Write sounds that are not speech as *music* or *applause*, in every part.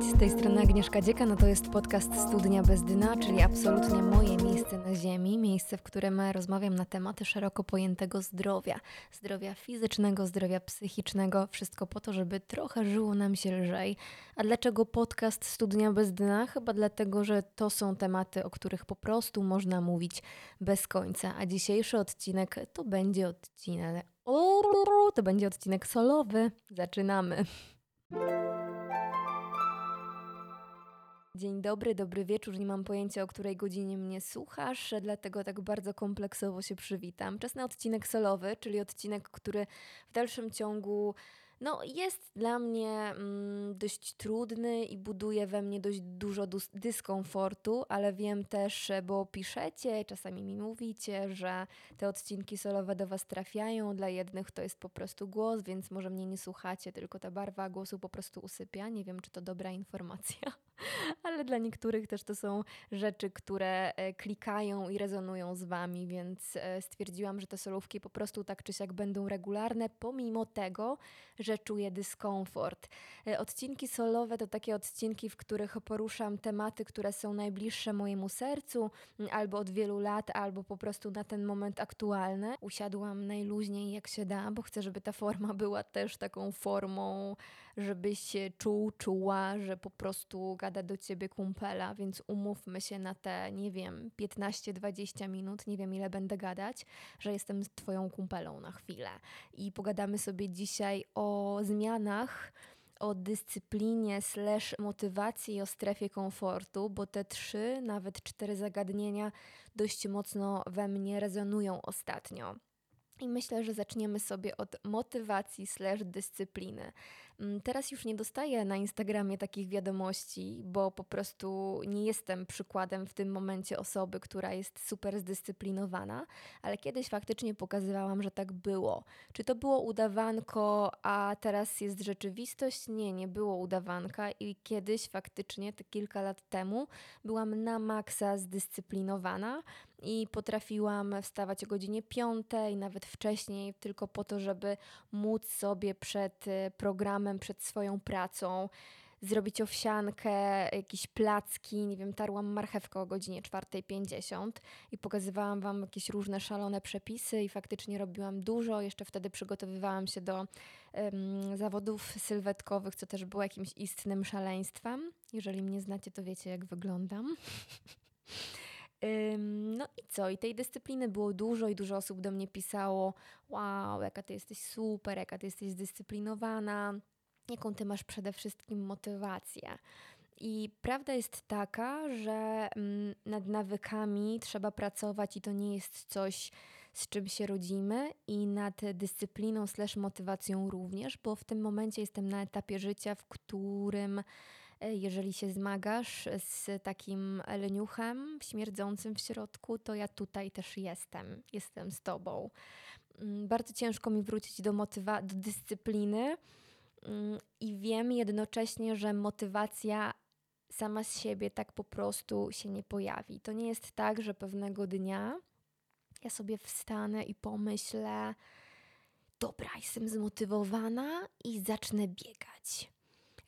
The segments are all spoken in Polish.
z tej strony Agnieszka Dzieka, no to jest podcast Studnia bez dna, czyli absolutnie moje miejsce na ziemi, miejsce, w którym rozmawiam na tematy szeroko pojętego zdrowia, zdrowia fizycznego, zdrowia psychicznego, wszystko po to, żeby trochę żyło nam się lżej. A dlaczego podcast Studnia bez dna? Chyba dlatego, że to są tematy, o których po prostu można mówić bez końca, a dzisiejszy odcinek to będzie odcinek... O, to będzie odcinek solowy. Zaczynamy. Dzień dobry, dobry wieczór. Nie mam pojęcia, o której godzinie mnie słuchasz, dlatego tak bardzo kompleksowo się przywitam. Czas na odcinek solowy, czyli odcinek, który w dalszym ciągu no, jest dla mnie mm, dość trudny i buduje we mnie dość dużo dyskomfortu, ale wiem też, bo piszecie, czasami mi mówicie, że te odcinki solowe do Was trafiają. Dla jednych to jest po prostu głos, więc może mnie nie słuchacie, tylko ta barwa głosu po prostu usypia. Nie wiem, czy to dobra informacja. Ale dla niektórych też to są rzeczy, które e, klikają i rezonują z Wami, więc e, stwierdziłam, że te solówki po prostu tak czy siak będą regularne, pomimo tego, że czuję dyskomfort. E, odcinki solowe to takie odcinki, w których poruszam tematy, które są najbliższe mojemu sercu, albo od wielu lat, albo po prostu na ten moment aktualne. Usiadłam najluźniej jak się da, bo chcę, żeby ta forma była też taką formą, żebyś czuł, czuła, że po prostu gada do ciebie kumpela, więc umówmy się na te, nie wiem, 15-20 minut, nie wiem ile będę gadać, że jestem twoją kumpelą na chwilę. I pogadamy sobie dzisiaj o zmianach, o dyscyplinie slash motywacji i o strefie komfortu, bo te trzy, nawet cztery zagadnienia dość mocno we mnie rezonują ostatnio. I myślę, że zaczniemy sobie od motywacji slash dyscypliny. Mm, teraz już nie dostaję na Instagramie takich wiadomości, bo po prostu nie jestem przykładem w tym momencie osoby, która jest super zdyscyplinowana, ale kiedyś faktycznie pokazywałam, że tak było. Czy to było udawanko, a teraz jest rzeczywistość? Nie, nie było udawanka i kiedyś faktycznie, te kilka lat temu, byłam na maksa zdyscyplinowana i potrafiłam wstawać o godzinie 5, nawet wcześniej, tylko po to, żeby móc sobie przed y, programem, przed swoją pracą zrobić owsiankę, jakieś placki, nie wiem, tarłam marchewkę o godzinie 4.50 i pokazywałam Wam jakieś różne szalone przepisy i faktycznie robiłam dużo. Jeszcze wtedy przygotowywałam się do um, zawodów sylwetkowych, co też było jakimś istnym szaleństwem. Jeżeli mnie znacie, to wiecie, jak wyglądam. *laughs* No i co? I tej dyscypliny było dużo i dużo osób do mnie pisało: Wow, jaka ty jesteś super, jaka ty jesteś zdyscyplinowana, jaką ty masz przede wszystkim motywację. I prawda jest taka, że mm, nad nawykami trzeba pracować i to nie jest coś, z czym się rodzimy, i nad dyscypliną slash motywacją również, bo w tym momencie jestem na etapie życia, w którym jeżeli się zmagasz z takim leniuchem śmierdzącym w środku, to ja tutaj też jestem, jestem z tobą. Mm, bardzo ciężko mi wrócić do, motywa- do dyscypliny mm, i wiem jednocześnie, że motywacja sama z siebie tak po prostu się nie pojawi. To nie jest tak, że pewnego dnia ja sobie wstanę i pomyślę, dobra, jestem zmotywowana i zacznę biegać.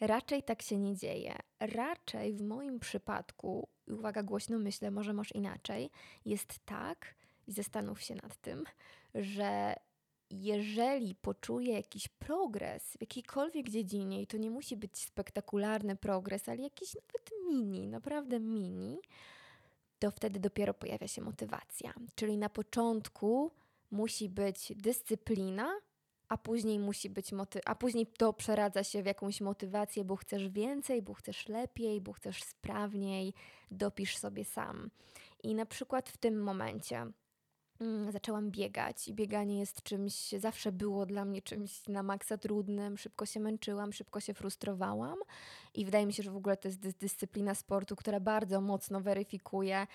Raczej tak się nie dzieje. Raczej w moim przypadku, uwaga, głośno myślę, może masz inaczej, jest tak, i zastanów się nad tym, że jeżeli poczuję jakiś progres w jakiejkolwiek dziedzinie, i to nie musi być spektakularny progres, ale jakiś nawet mini, naprawdę mini, to wtedy dopiero pojawia się motywacja. Czyli na początku musi być dyscyplina, a później musi być moty- a później to przeradza się w jakąś motywację, bo chcesz więcej, bo chcesz lepiej, bo chcesz sprawniej, dopisz sobie sam. I na przykład w tym momencie mm, zaczęłam biegać i bieganie jest czymś, zawsze było dla mnie czymś na maksa trudnym, szybko się męczyłam, szybko się frustrowałam i wydaje mi się, że w ogóle to jest dys- dyscyplina sportu, która bardzo mocno weryfikuje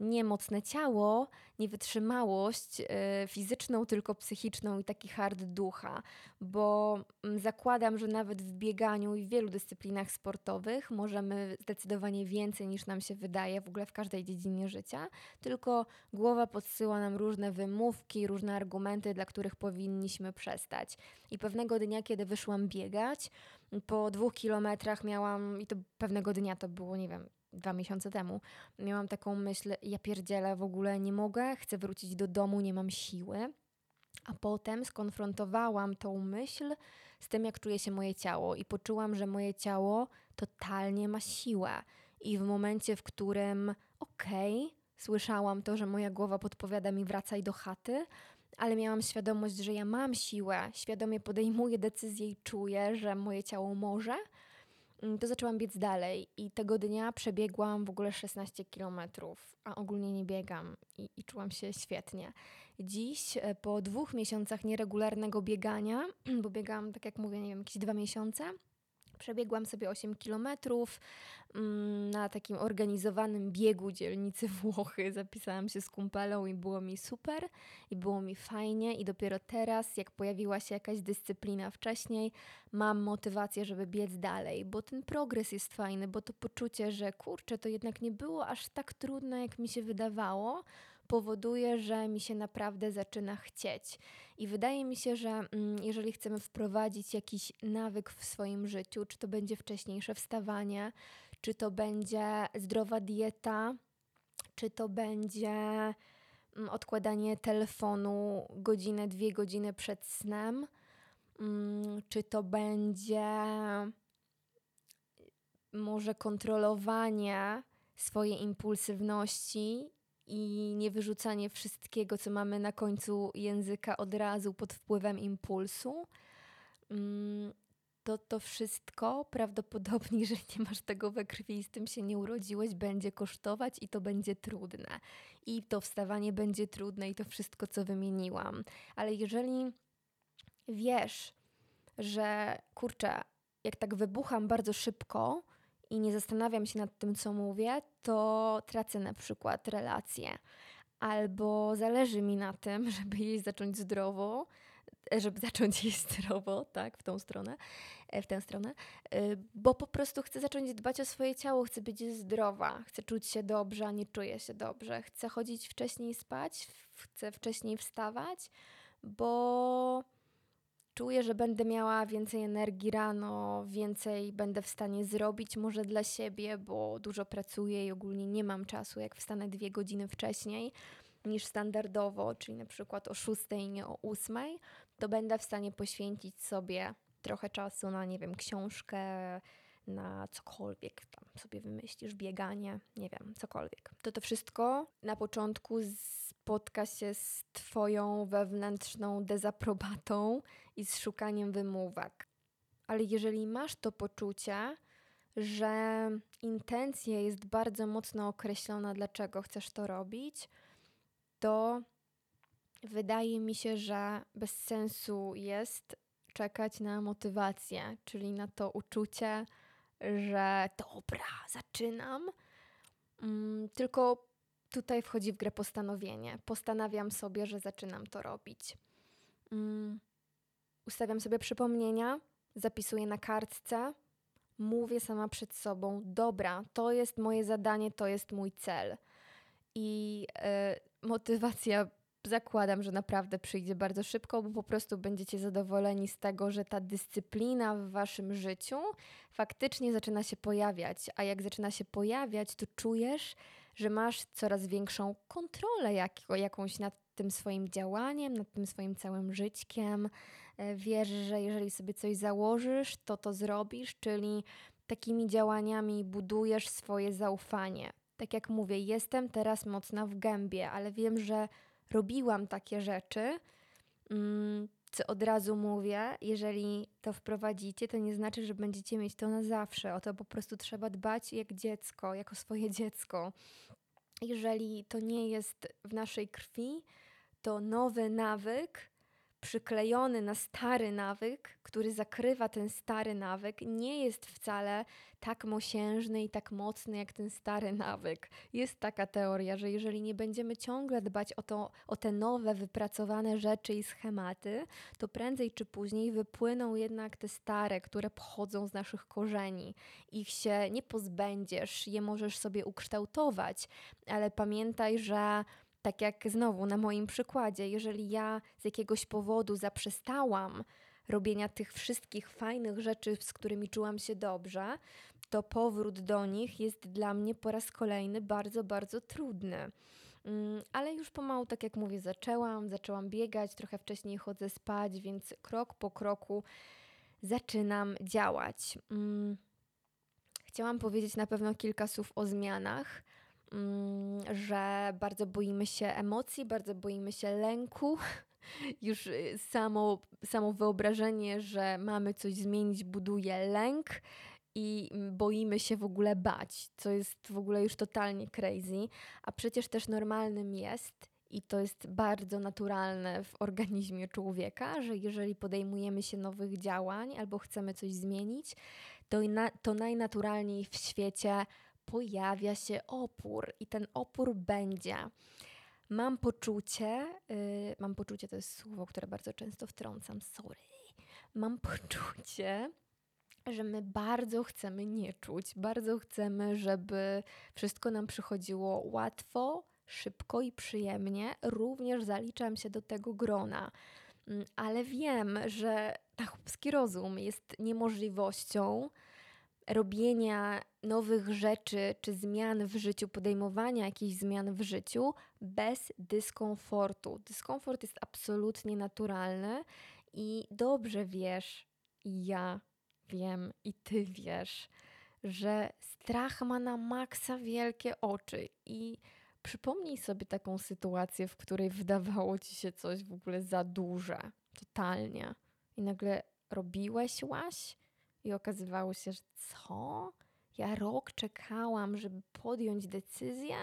nie mocne ciało, nie wytrzymałość e, fizyczną, tylko psychiczną i taki hard ducha, bo mm, zakładam, że nawet w bieganiu i w wielu dyscyplinach sportowych możemy zdecydowanie więcej niż nam się wydaje w ogóle w każdej dziedzinie życia, tylko głowa podsyła nam różne wymówki, różne argumenty, dla których powinniśmy przestać. I pewnego dnia, kiedy wyszłam biegać, po dwóch kilometrach miałam, i to pewnego dnia to było, nie wiem, dwa miesiące temu, miałam taką myśl, ja pierdzielę, w ogóle nie mogę, chcę wrócić do domu, nie mam siły. A potem skonfrontowałam tą myśl z tym, jak czuje się moje ciało, i poczułam, że moje ciało totalnie ma siłę. I w momencie, w którym okej, okay, słyszałam to, że moja głowa podpowiada mi wracaj do chaty, ale miałam świadomość, że ja mam siłę, świadomie podejmuję decyzję i czuję, że moje ciało może, to zaczęłam biec dalej i tego dnia przebiegłam w ogóle 16 kilometrów, a ogólnie nie biegam i, i czułam się świetnie. Dziś, e, po dwóch miesiącach nieregularnego biegania, *clears throat* bo biegałam, tak jak mówię, nie wiem, jakieś dwa miesiące, Przebiegłam sobie 8 kilometrów mm, na takim organizowanym biegu dzielnicy *laughs* Włochy. Zapisałam się z kumpelą i było mi super i było mi fajnie. I dopiero teraz, jak pojawiła się jakaś dyscyplina wcześniej, mam motywację, żeby biec dalej, bo ten progres jest fajny, bo to poczucie, że kurczę, to jednak nie było aż tak trudne, jak mi się wydawało powoduje, że mi się naprawdę zaczyna chcieć. I wydaje mi się, że mm, jeżeli chcemy wprowadzić jakiś nawyk w swoim życiu, czy to będzie wcześniejsze wstawanie, czy to będzie zdrowa dieta, czy to będzie mm, odkładanie telefonu godzinę, dwie godziny przed snem, mm, czy to będzie może kontrolowanie swojej impulsywności i nie wyrzucanie wszystkiego, co mamy na końcu języka od razu pod wpływem impulsu, mm, to to wszystko prawdopodobnie, *laughs* jeżeli nie masz tego we krwi i z tym się nie urodziłeś, będzie kosztować i to będzie trudne. I to wstawanie będzie trudne i to wszystko, co wymieniłam. Ale jeżeli wiesz, że kurczę, jak tak wybucham bardzo szybko, i nie zastanawiam się nad tym, co mówię, to tracę na przykład relacje. Albo zależy mi na tym, *laughs* żeby jeść zacząć zdrowo, żeby *laughs* zacząć jeść zdrowo, tak, w tą stronę, e, w tę stronę, e, bo po prostu chcę zacząć dbać o swoje ciało, chcę być zdrowa, chcę czuć się dobrze, a nie czuję się dobrze, chcę chodzić wcześniej spać, chcę wcześniej wstawać, bo czuję, że będę miała więcej energii rano, więcej będę w stanie zrobić może dla siebie, bo dużo pracuję i ogólnie nie mam czasu, jak wstanę dwie godziny wcześniej niż standardowo, czyli na przykład o 6, nie o 8, to będę w stanie poświęcić sobie trochę czasu na, nie wiem, książkę, na cokolwiek tam sobie wymyślisz, bieganie, nie wiem, cokolwiek. To to wszystko na początku spotka się z Twoją wewnętrzną dezaprobatą i z szukaniem wymówek. Ale jeżeli masz to poczucie, że intencja jest bardzo mocno określona, dlaczego chcesz to robić, to wydaje mi się, że bez sensu jest czekać na motywację, czyli na to uczucie, że dobra, zaczynam. Mm, tylko tutaj wchodzi w grę postanowienie. Postanawiam sobie, że zaczynam to robić. Ustawiam sobie przypomnienia, zapisuję na kartce, mówię sama przed sobą: Dobra, to jest moje zadanie, to jest mój cel. I y, motywacja zakładam, że naprawdę przyjdzie bardzo szybko, bo po prostu będziecie zadowoleni z tego, że ta dyscyplina w waszym życiu faktycznie zaczyna się pojawiać. A jak zaczyna się pojawiać, to czujesz, że masz coraz większą kontrolę jak, jakąś nad tym swoim działaniem, nad tym swoim całym życiem. E, wiesz, że jeżeli sobie coś założysz, to to zrobisz, czyli takimi działaniami budujesz swoje zaufanie. Tak jak mówię, jestem teraz mocna w gębie, ale wiem, że robiłam takie rzeczy, mm, co od razu mówię, jeżeli to wprowadzicie, to nie znaczy, że będziecie mieć to na zawsze. O to po prostu trzeba dbać jak dziecko, jako swoje dziecko. Jeżeli to nie jest w naszej krwi, to nowy nawyk przyklejony na stary nawyk, który zakrywa ten stary nawyk, nie jest wcale tak mosiężny i tak mocny jak ten stary *laughs* nawyk. Jest taka teoria, że jeżeli nie będziemy ciągle dbać o, to, o te nowe, wypracowane rzeczy i schematy, to prędzej czy później wypłyną jednak te stare, które pochodzą z naszych korzeni. Ich się nie pozbędziesz, je możesz sobie ukształtować, ale pamiętaj, że tak jak znowu na moim przykładzie, jeżeli ja z jakiegoś powodu zaprzestałam robienia tych wszystkich fajnych rzeczy, z którymi czułam się dobrze, to powrót do nich jest dla mnie po raz kolejny bardzo, bardzo trudny. Mm, ale już pomału, tak jak mówię, zaczęłam, zaczęłam biegać, trochę wcześniej chodzę spać, więc krok po kroku zaczynam działać. Mm, chciałam powiedzieć na pewno kilka słów o zmianach że bardzo boimy się emocji, bardzo boimy się lęku. *laughs* Już y, samo, samo wyobrażenie, że mamy coś zmienić, buduje lęk i mm, boimy się w ogóle bać, co jest w ogóle już totalnie crazy, a przecież też normalnym jest i to jest bardzo naturalne w organizmie człowieka, że jeżeli podejmujemy się nowych działań albo chcemy coś zmienić, to, na, to najnaturalniej w świecie pojawia się opór i ten opór będzie. Mam poczucie, yy, mam poczucie, to jest słowo, które bardzo często wtrącam, sorry. Mam poczucie, że my bardzo chcemy nie czuć, bardzo chcemy, żeby wszystko nam przychodziło łatwo, szybko i przyjemnie. Również zaliczam się do tego grona, mm, ale wiem, że tachowski rozum jest niemożliwością robienia nowych rzeczy czy zmian w życiu, podejmowania jakichś zmian w życiu bez dyskomfortu. Dyskomfort jest absolutnie naturalny i dobrze wiesz, i ja wiem, i ty wiesz, że strach ma na maksa wielkie oczy i przypomnij sobie taką sytuację, w której wydawało ci się coś w ogóle za duże, totalnie. I nagle robiłeś łaś i okazywało się, że co? Ja rok czekałam, żeby podjąć decyzję?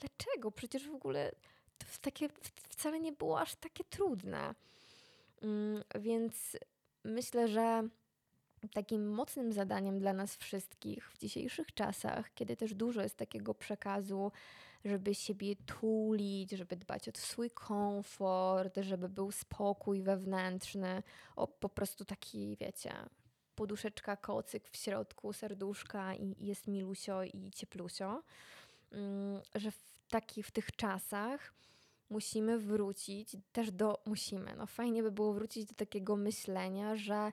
Dlaczego? Przecież w ogóle to takie wcale nie było aż takie trudne. Mm, więc myślę, że takim mocnym zadaniem dla nas wszystkich w dzisiejszych czasach, kiedy też dużo jest takiego przekazu, żeby siebie tulić, żeby dbać o swój komfort, żeby był spokój wewnętrzny, o po prostu taki, wiecie, poduszeczka, kocyk w środku, serduszka i, jest milusio i cieplusio, mm, że w, taki, w tych czasach musimy wrócić też do, musimy, no fajnie by było wrócić do takiego myślenia, że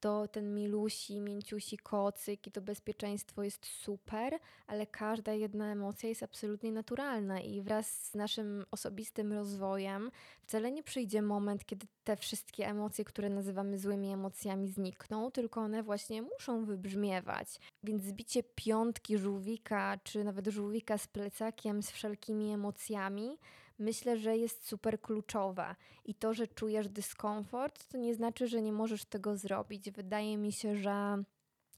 to ten milusi, mięciusi kocyk i to bezpieczeństwo jest super, ale każda jedna emocja jest absolutnie naturalna i wraz z naszym osobistym rozwojem wcale nie przyjdzie moment, kiedy te wszystkie emocje, które nazywamy złymi emocjami, znikną, tylko one właśnie muszą wybrzmiewać. Więc zbicie piątki żółwika, czy nawet żółwika z plecakiem, z wszelkimi emocjami, myślę, że jest super kluczowa. I to, że czujesz dyskomfort, to nie znaczy, że nie możesz tego zrobić. Wydaje mi się, że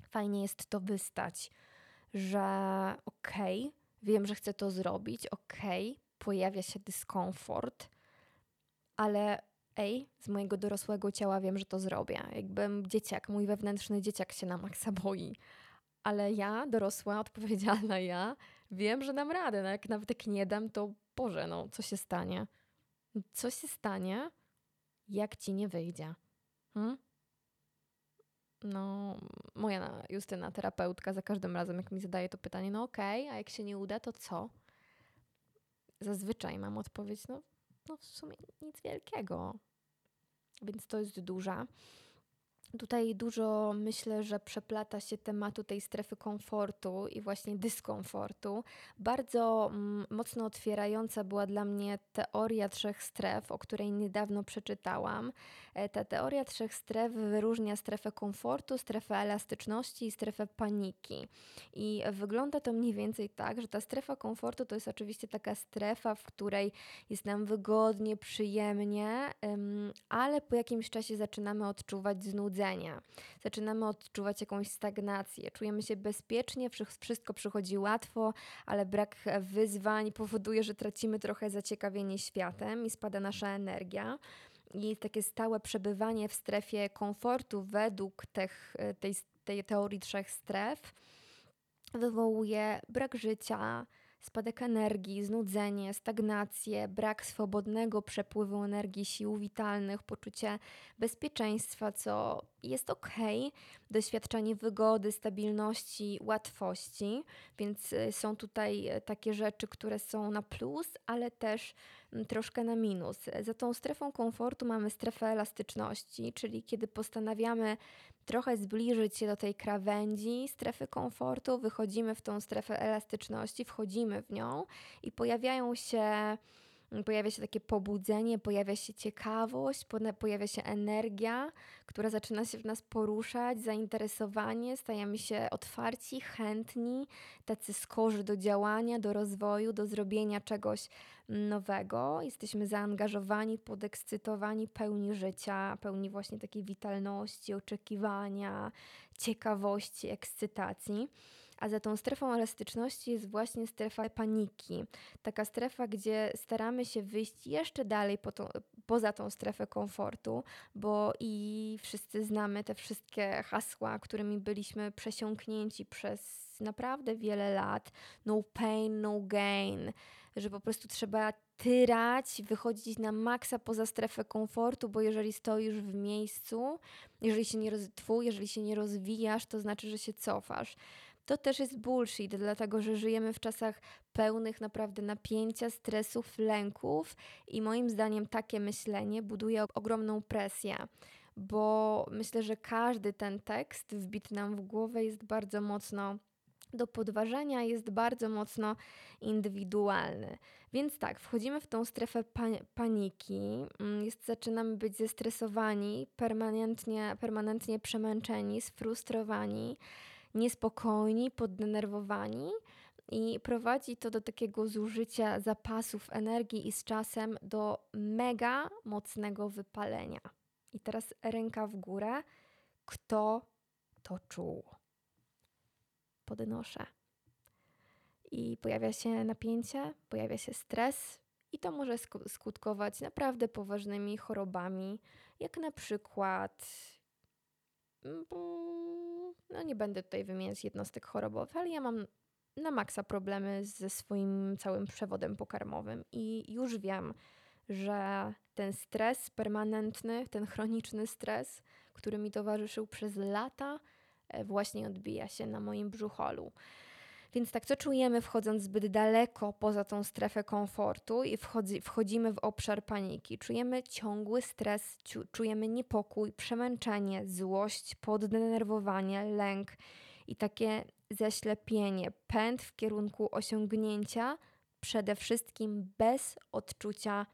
fajnie jest to wystać, że okej, okay, wiem, że chcę to zrobić, okej, okay, pojawia się dyskomfort, ale ej, z mojego dorosłego ciała wiem, że to zrobię. Jakbym dzieciak, mój wewnętrzny dzieciak się na maksa boi. Ale ja, dorosła, odpowiedzialna ja, wiem, że dam radę. No jak nawet jak nie dam, to Boże, no co się stanie? Co się stanie, jak ci nie wyjdzie? Hmm? No, moja Justyna, terapeutka, za każdym razem, jak mi zadaje to pytanie, no okej, okay, a jak się nie uda, to co? Zazwyczaj mam odpowiedź, no, no w sumie nic wielkiego. Więc to jest duża. Tutaj dużo myślę, że przeplata się tematu tej strefy komfortu i właśnie dyskomfortu. Bardzo mm, mocno otwierająca była dla mnie teoria trzech stref, o której niedawno przeczytałam. E, ta teoria trzech stref wyróżnia strefę komfortu, strefę elastyczności i strefę paniki. I wygląda to mniej więcej tak, że ta strefa komfortu to jest oczywiście taka strefa, w której jest nam wygodnie, przyjemnie, ale po jakimś czasie zaczynamy odczuwać znudzenie Zaczynamy odczuwać jakąś stagnację, czujemy się bezpiecznie, wszystko przychodzi łatwo, ale brak wyzwań powoduje, że tracimy trochę zaciekawienie światem i spada nasza energia. i takie stałe przebywanie w strefie komfortu według tych, tej, tej teorii trzech stref wywołuje brak życia, spadek energii, znudzenie, stagnację, brak swobodnego przepływu energii, sił witalnych, poczucie bezpieczeństwa, co jest ok, doświadczenie wygody, stabilności, łatwości, więc y, są tutaj e, takie rzeczy, które są na plus, ale też mm, troszkę na minus. Za tą strefą komfortu mamy strefę elastyczności, czyli kiedy postanawiamy trochę zbliżyć się do tej krawędzi strefy komfortu, wychodzimy w tą strefę elastyczności, wchodzimy w nią i pojawiają się pojawia się takie pobudzenie, pojawia się ciekawość, pojawia się energia, która zaczyna się w nas poruszać, zainteresowanie, stajemy się otwarci, chętni, tacy skorzy do działania, do rozwoju, do zrobienia czegoś nowego. Jesteśmy zaangażowani, podekscytowani, pełni życia, pełni właśnie takiej witalności, oczekiwania, ciekawości, ekscytacji. A za tą strefą elastyczności jest właśnie strefa paniki. Taka strefa, gdzie staramy się wyjść jeszcze dalej po poza tą strefę komfortu, bo i wszyscy znamy te wszystkie hasła, którymi byliśmy przesiąknięci przez naprawdę wiele lat. No pain, no gain. Że po prostu trzeba tyrać, wychodzić na maksa poza strefę komfortu, bo jeżeli stoisz w miejscu, jeżeli się nie, roz, jeżeli się nie rozwijasz, to znaczy, że się cofasz. To też jest bullshit, dlatego że żyjemy w czasach pełnych naprawdę napięcia, stresów, lęków i moim zdaniem takie myślenie buduje ogromną presję bo myślę, że każdy ten tekst wbity nam w głowę jest bardzo mocno do podważenia, jest bardzo mocno indywidualny. Więc tak, wchodzimy w tą strefę paniki, mm, jest, zaczynamy być zestresowani, permanentnie, permanentnie przemęczeni, sfrustrowani niespokojni, poddenerwowani i prowadzi to do takiego zużycia zapasów energii i z czasem do mega mocnego wypalenia. I teraz ręka w górę. Kto to czuł? Podnoszę. I pojawia się napięcie, pojawia się stres, i to może skutkować naprawdę poważnymi chorobami, jak na przykład mm, no nie będę tutaj wymieniać jednostek chorobowych, ale ja mam na maksa problemy ze swoim całym przewodem pokarmowym i już wiem, że ten stres permanentny, ten chroniczny stres, który mi towarzyszył przez lata, e, właśnie odbija się na moim brzucholu. Więc tak, co czujemy wchodząc zbyt daleko poza tą strefę komfortu i wchodzi, wchodzimy w obszar paniki? Czujemy ciągły stres, czujemy niepokój, przemęczenie, złość, poddenerwowanie, lęk i takie zaślepienie, pęd w kierunku osiągnięcia, przede wszystkim bez odczucia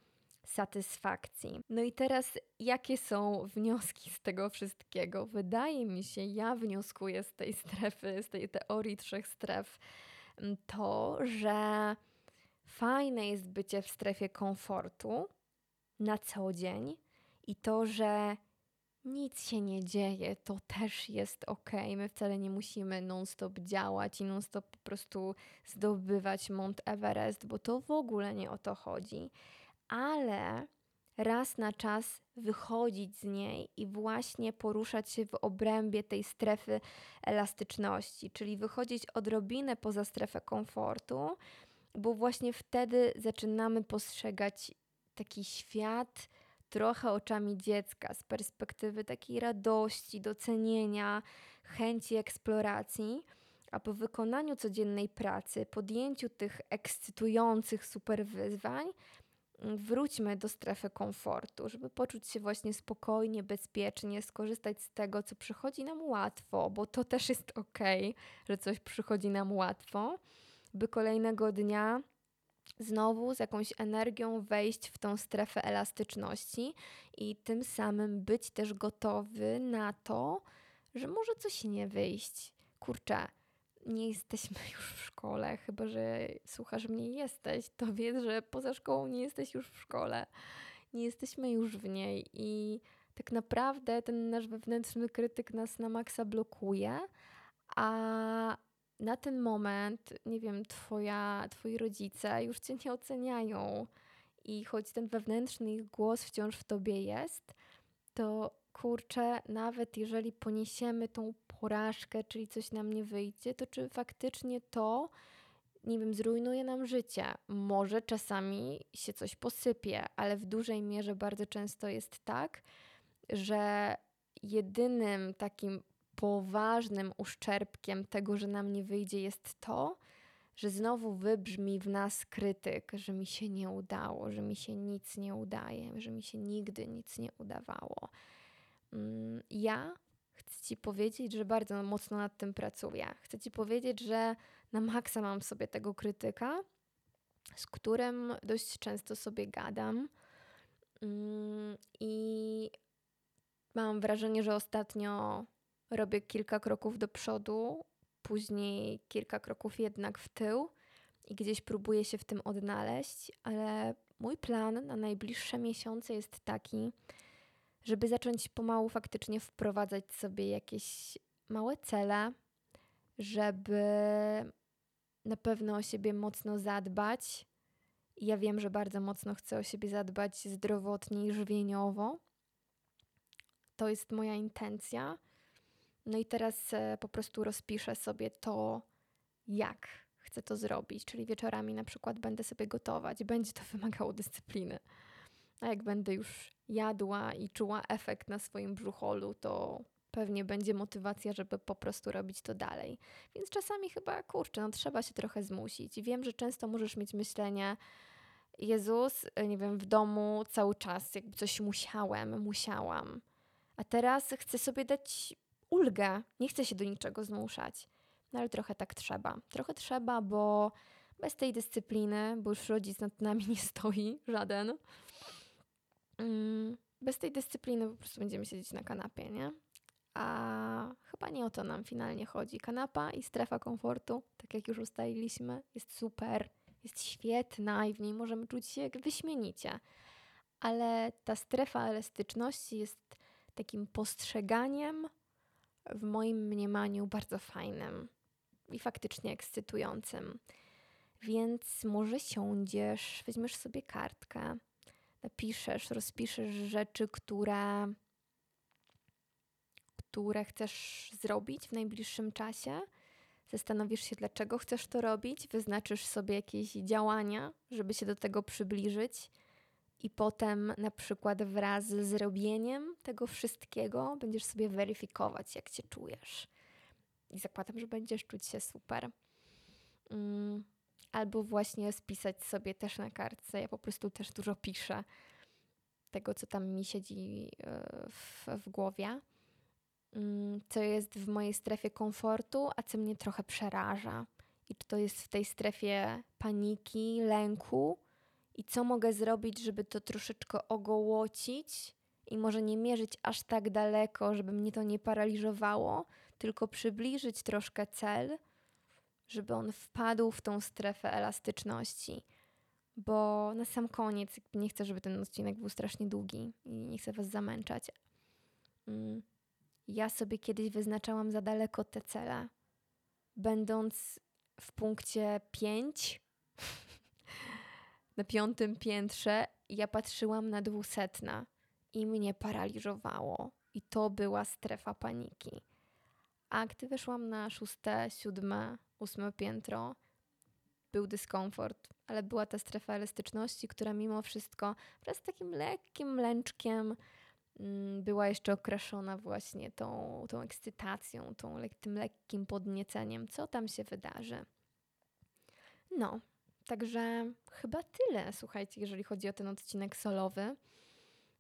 satysfakcji. No i teraz, jakie są wnioski z tego wszystkiego? Wydaje mi się, ja wnioskuję z tej strefy, z tej teorii trzech stref, mm, to, że fajne jest bycie w strefie komfortu na co dzień i to, że nic się nie dzieje, to też jest ok. My wcale nie musimy non-stop działać i non-stop po prostu zdobywać Mount Everest, bo to w ogóle nie o to chodzi ale raz na czas wychodzić z niej i właśnie poruszać się w obrębie tej strefy elastyczności, czyli wychodzić odrobinę poza strefę komfortu, bo właśnie wtedy zaczynamy postrzegać taki świat trochę oczami dziecka, z perspektywy takiej radości, docenienia, chęci eksploracji. A po wykonaniu codziennej pracy, podjęciu tych ekscytujących super wyzwań, wróćmy do strefy komfortu, żeby poczuć się właśnie spokojnie, bezpiecznie, skorzystać z tego, co przychodzi nam łatwo, bo to też jest *laughs* ok, że coś przychodzi nam łatwo, by kolejnego dnia znowu z jakąś energią wejść w tą strefę elastyczności i tym samym być też gotowy na to, że może coś nie wyjść. Kurczę, nie jesteśmy *laughs* już w szkole, chyba że słuchasz mnie jesteś, to wiedz, że poza szkołą nie jesteś już w szkole. Nie jesteśmy już w niej i tak naprawdę ten nasz wewnętrzny krytyk nas na maksa blokuje, a na ten moment, nie wiem, twoja, twoi rodzice już cię nie oceniają i choć ten wewnętrzny głos wciąż w tobie jest, to kurczę, nawet jeżeli poniesiemy tą porażkę, czyli coś nam nie wyjdzie, to czy faktycznie to, nie wiem, zrujnuje nam życie? Może czasami się coś posypie, ale w dużej mierze bardzo często jest tak, że jedynym takim poważnym uszczerbkiem tego, że nam nie wyjdzie, jest to, że znowu wybrzmi w nas krytyk, że mi się nie udało, że mi się nic nie udaje, że mi się nigdy nic nie udawało. Mm, ja chcę Ci powiedzieć, że bardzo mocno nad tym pracuję. Chcę Ci powiedzieć, że na maksa mam sobie tego krytyka, z którym dość często sobie gadam. Mm, I mam wrażenie, że ostatnio robię kilka kroków do przodu, później kilka kroków jednak w tył i gdzieś próbuję się w tym odnaleźć, ale mój plan na najbliższe miesiące jest taki, żeby zacząć pomału faktycznie wprowadzać sobie jakieś małe cele, żeby na pewno o siebie mocno zadbać. Ja wiem, że bardzo mocno chcę o siebie zadbać zdrowotnie i żywieniowo. To jest moja intencja. No i teraz e, po prostu rozpiszę sobie to, jak chcę to zrobić. Czyli wieczorami na przykład będę sobie gotować. Będzie to wymagało dyscypliny. A jak będę już jadła i czuła efekt na swoim brzucholu, to pewnie będzie motywacja, żeby po prostu robić to dalej. Więc czasami chyba, kurczę, no trzeba się trochę zmusić. Wiem, że często możesz mieć myślenie, Jezus, nie wiem, w domu cały czas jakby coś musiałem, musiałam. A teraz chcę sobie dać ulgę, nie chcę się do niczego zmuszać. No ale trochę tak trzeba. Trochę trzeba, bo bez tej dyscypliny, bo już rodzic nad nami *laughs* nie stoi, żaden, bez tej dyscypliny po prostu będziemy siedzieć na kanapie, nie? A chyba nie o to nam finalnie chodzi. Kanapa i strefa komfortu, tak jak już ustaliliśmy, jest super, jest świetna i w niej możemy czuć się wyśmienicie. Ale ta strefa elastyczności jest takim postrzeganiem w moim mniemaniu bardzo fajnym i faktycznie ekscytującym. Więc może siądziesz, weźmiesz sobie kartkę, napiszesz, rozpiszesz rzeczy, które, które chcesz zrobić w najbliższym czasie. Zastanowisz się, dlaczego chcesz to robić, wyznaczysz sobie jakieś działania, żeby się do tego przybliżyć i potem na przykład wraz z zrobieniem tego wszystkiego będziesz sobie weryfikować, jak się czujesz. I zakładam, że będziesz czuć się super. Mm, albo właśnie spisać sobie też na kartce. Ja po prostu też dużo piszę tego, co tam mi siedzi e, w, w głowie, mm, co jest w mojej strefie komfortu, a co mnie trochę przeraża. I czy to jest w tej strefie paniki, lęku, i co mogę zrobić, żeby to troszeczkę ogołocić i może nie mierzyć aż tak daleko, żeby mnie to nie paraliżowało, tylko przybliżyć troszkę cel, żeby on wpadł w tą strefę elastyczności. Bo na sam koniec, nie chcę, żeby ten odcinek był strasznie długi i nie chcę Was zamęczać. Mm, ja sobie kiedyś wyznaczałam za daleko te cele, będąc w punkcie 5 *laughs* na piątym piętrze ja patrzyłam na dwusetna i mnie paraliżowało. I to była strefa paniki. A gdy weszłam na szóste, siódme, ósme piętro, był dyskomfort, ale była ta strefa elastyczności, która mimo wszystko wraz z takim lekkim mlęczkiem mm, była jeszcze okraszona właśnie tą, tą ekscytacją, tą, tym lekkim podnieceniem, co tam się wydarzy. No, Także chyba tyle, słuchajcie, jeżeli chodzi o ten odcinek solowy.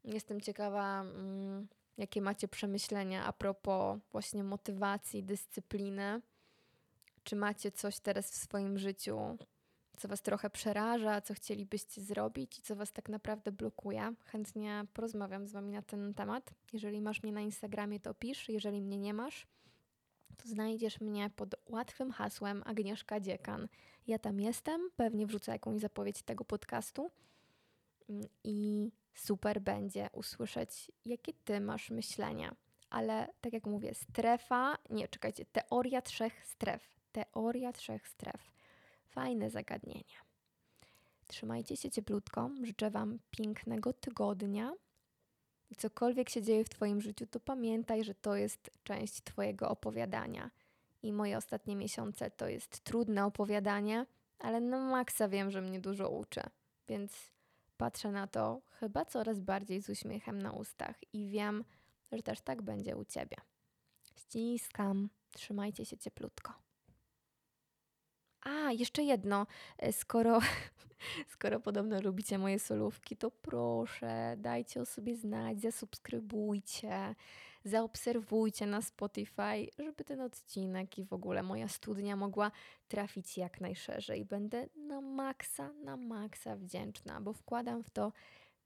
Jestem ciekawa, mm, jakie macie przemyślenia a propos właśnie motywacji, dyscypliny. Czy macie coś teraz w swoim życiu, co Was trochę przeraża, co chcielibyście zrobić i co Was tak naprawdę blokuje? Chętnie porozmawiam z Wami na ten temat. Jeżeli masz mnie na Instagramie, to pisz. Jeżeli mnie nie masz, to znajdziesz mnie pod łatwym hasłem Agnieszka Dziekan. Ja tam jestem, pewnie wrzucę jakąś zapowiedź tego podcastu mm, i super będzie usłyszeć, jakie ty masz myślenia. Ale tak jak mówię, strefa, nie, czekajcie, teoria trzech stref. Teoria trzech stref. Fajne zagadnienie. Trzymajcie się cieplutko. Życzę Wam pięknego tygodnia. I cokolwiek się dzieje w Twoim życiu, to pamiętaj, że to jest część Twojego opowiadania. I moje ostatnie miesiące to jest trudne opowiadanie, ale na maksa wiem, że mnie dużo uczy. Więc patrzę na to chyba coraz bardziej z uśmiechem na ustach i wiem, że też tak będzie u Ciebie. Ściskam. Trzymajcie się cieplutko. A, jeszcze jedno. E, Skoro, *laughs* skoro podobno lubicie moje solówki, to proszę, dajcie o sobie znać, zasubskrybujcie, zaobserwujcie na Spotify, żeby ten odcinek i w ogóle moja studnia mogła trafić jak najszerzej. Będę na maksa, na maksa wdzięczna, bo wkładam w to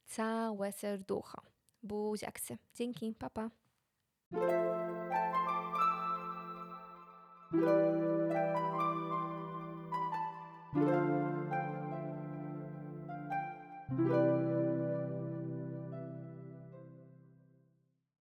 całe serducho. Buziaksy. Dzięki, papa. Pa. thank you